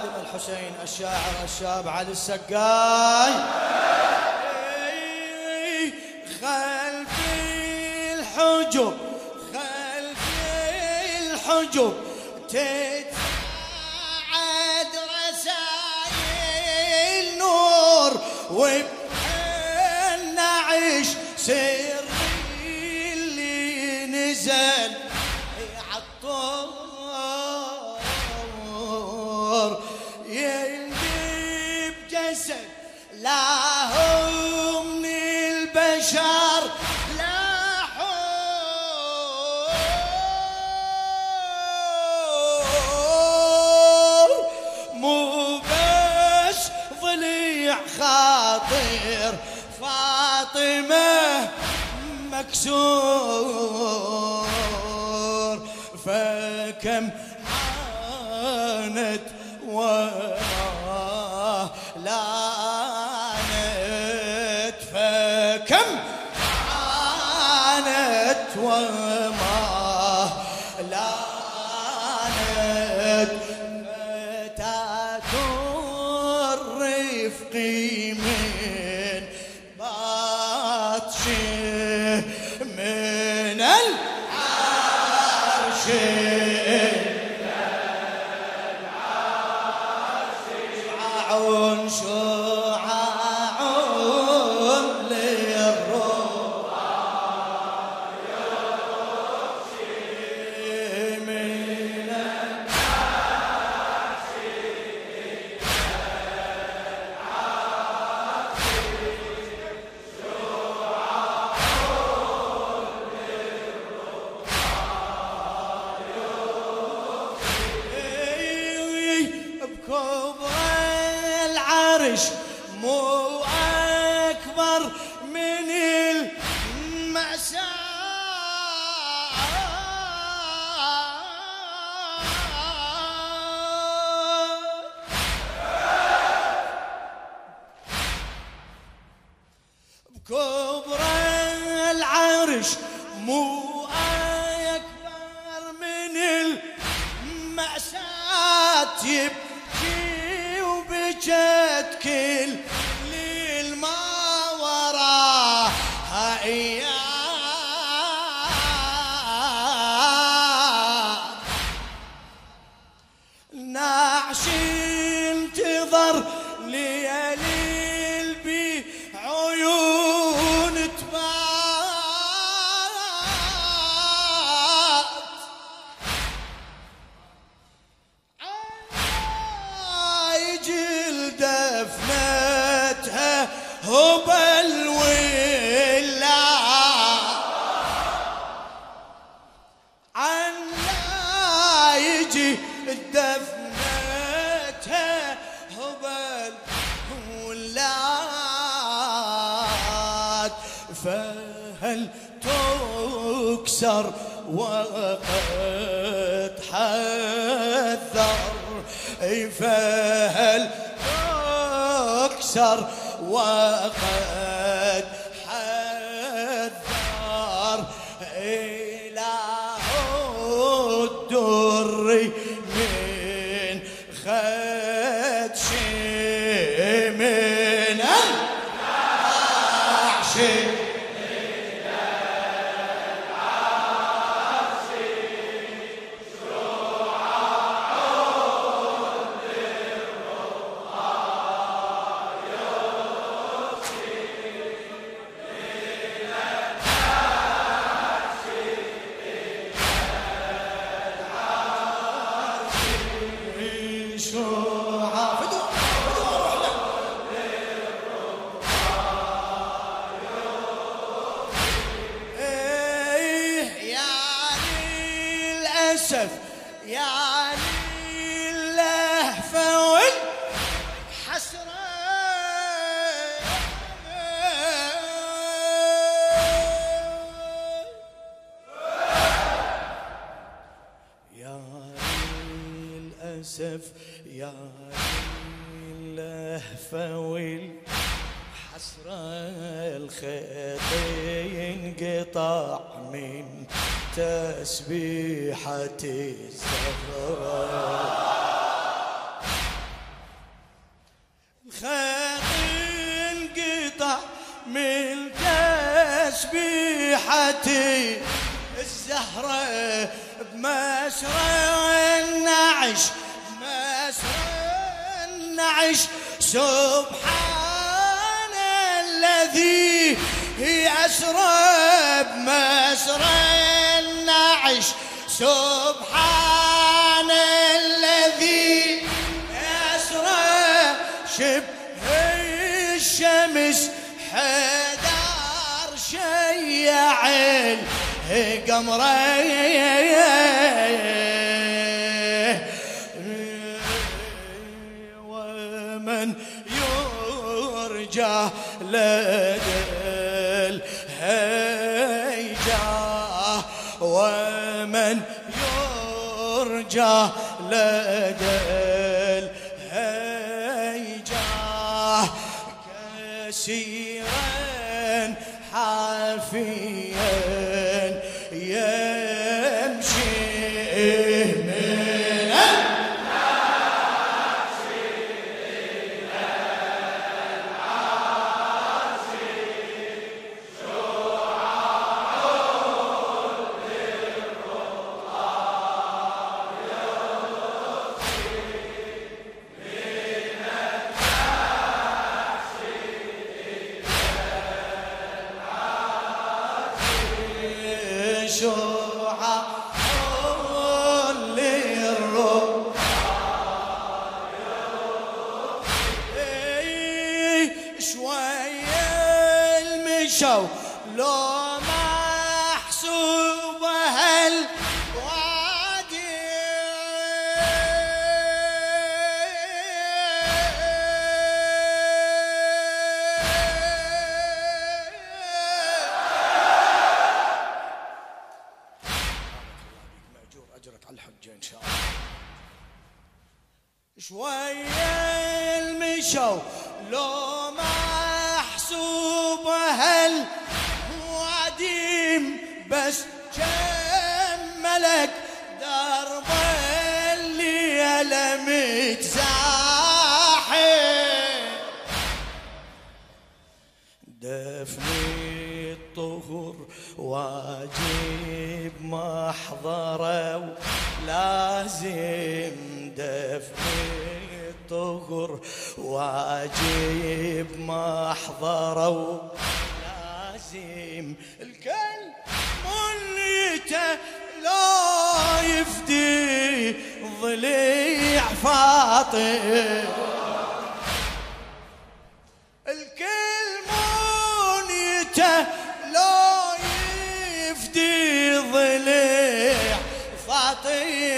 الحسين الشاعر الشاب علي السقاي. خلفي الحجب خلفي الحجب. بجسد لا هو من البشر لا حور. مو بس ضليع خاطر. فاطمة مكسور. فكم عانت وما تكسر وقد حذر أي فهل تكسر وقد الأسف يعني اللهفة والحسرة يا للأسف يا اللهفة والحسرة الخيط ينقطع من تسبيحة الزهرة الخيط انقطع من تسبيحتي الزهرة بمسرى النعش بمسرى النعش سبحان الذي أسرى بمسرى. النعش سبحان الذي أسرى شبه الشمس حدار شيع ومن يرجى لدى يرجى لدى الهيجاه كسيرا حافيا دفني الطهر واجب محضره لازم دفني الطهر واجب محضره لازم الكل مليته لا يفدي ضليع فاطم فاطم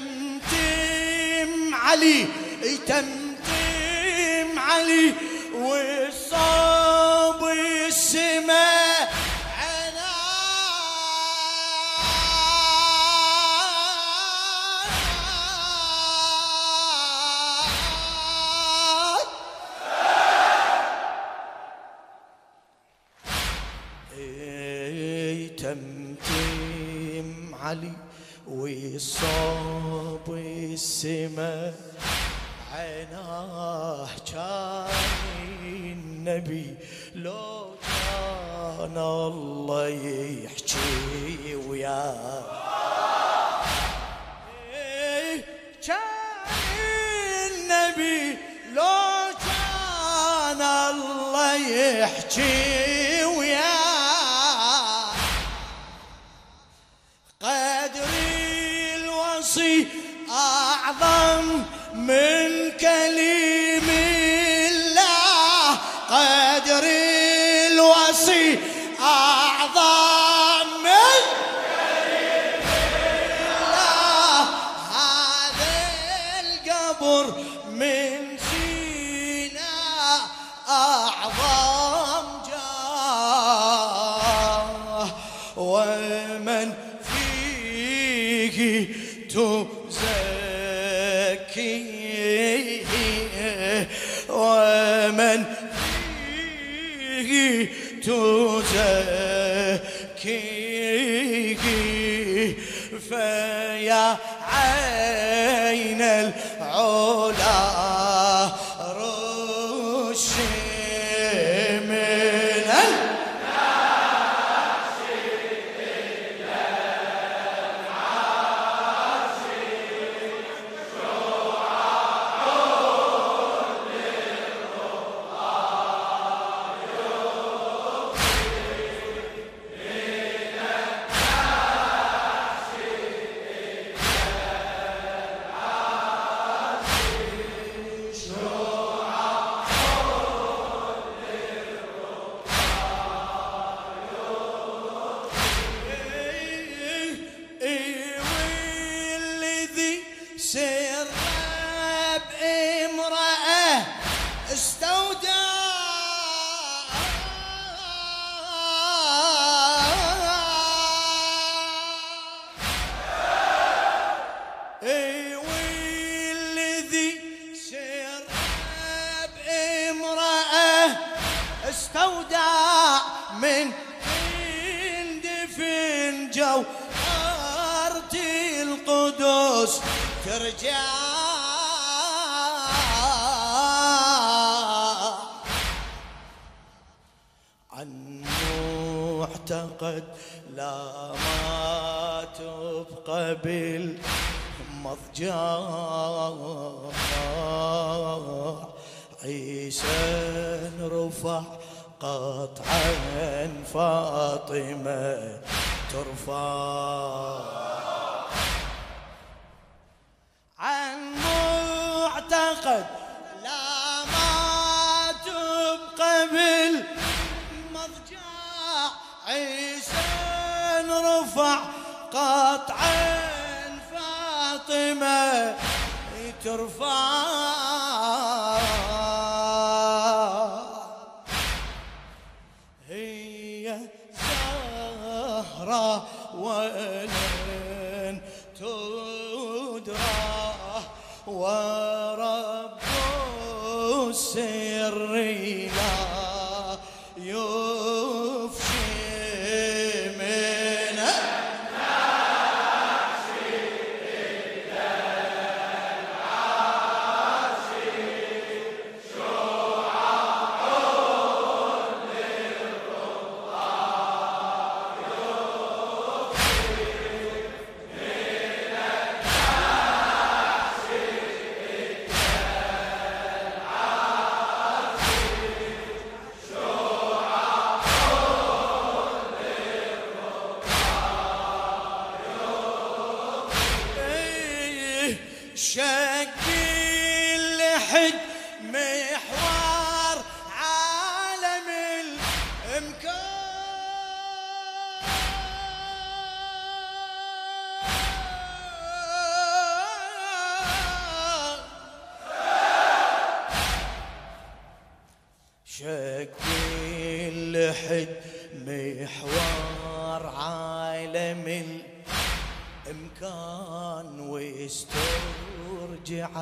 تمتم علي تمتم علي والصوب ويصاب السما عيناه كان النبي لو كان الله يحكي وياه. كان النبي لو كان الله يحكي أعظم من لي. ومن فيه تزكيه فيا قد لا ما تبقى بالمضجع. عيسى رفع قطعا فاطمة ترفع. فاطمة ترفع محور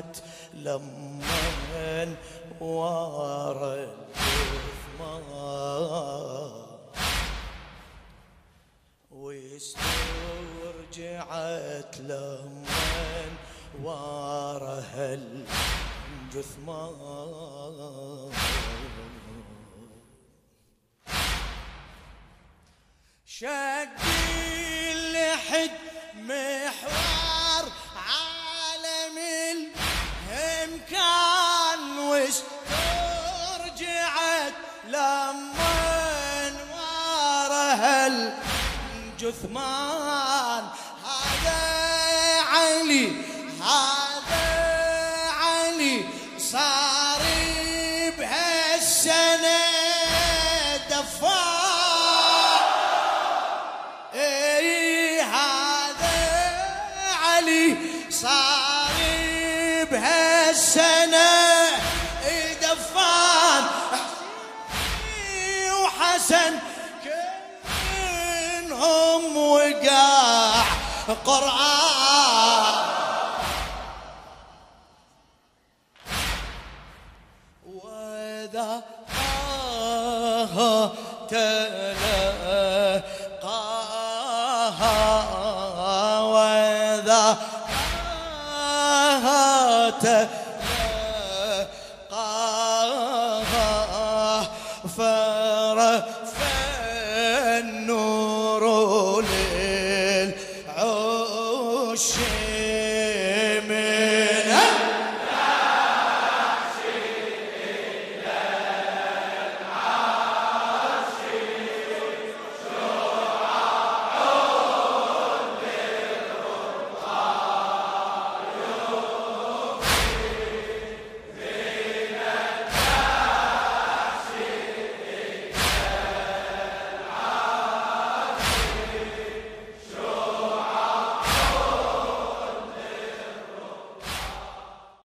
دمعت لما وارد واسترجعت لما وارها الجثمان شق الجثمان هذا علي. قرآن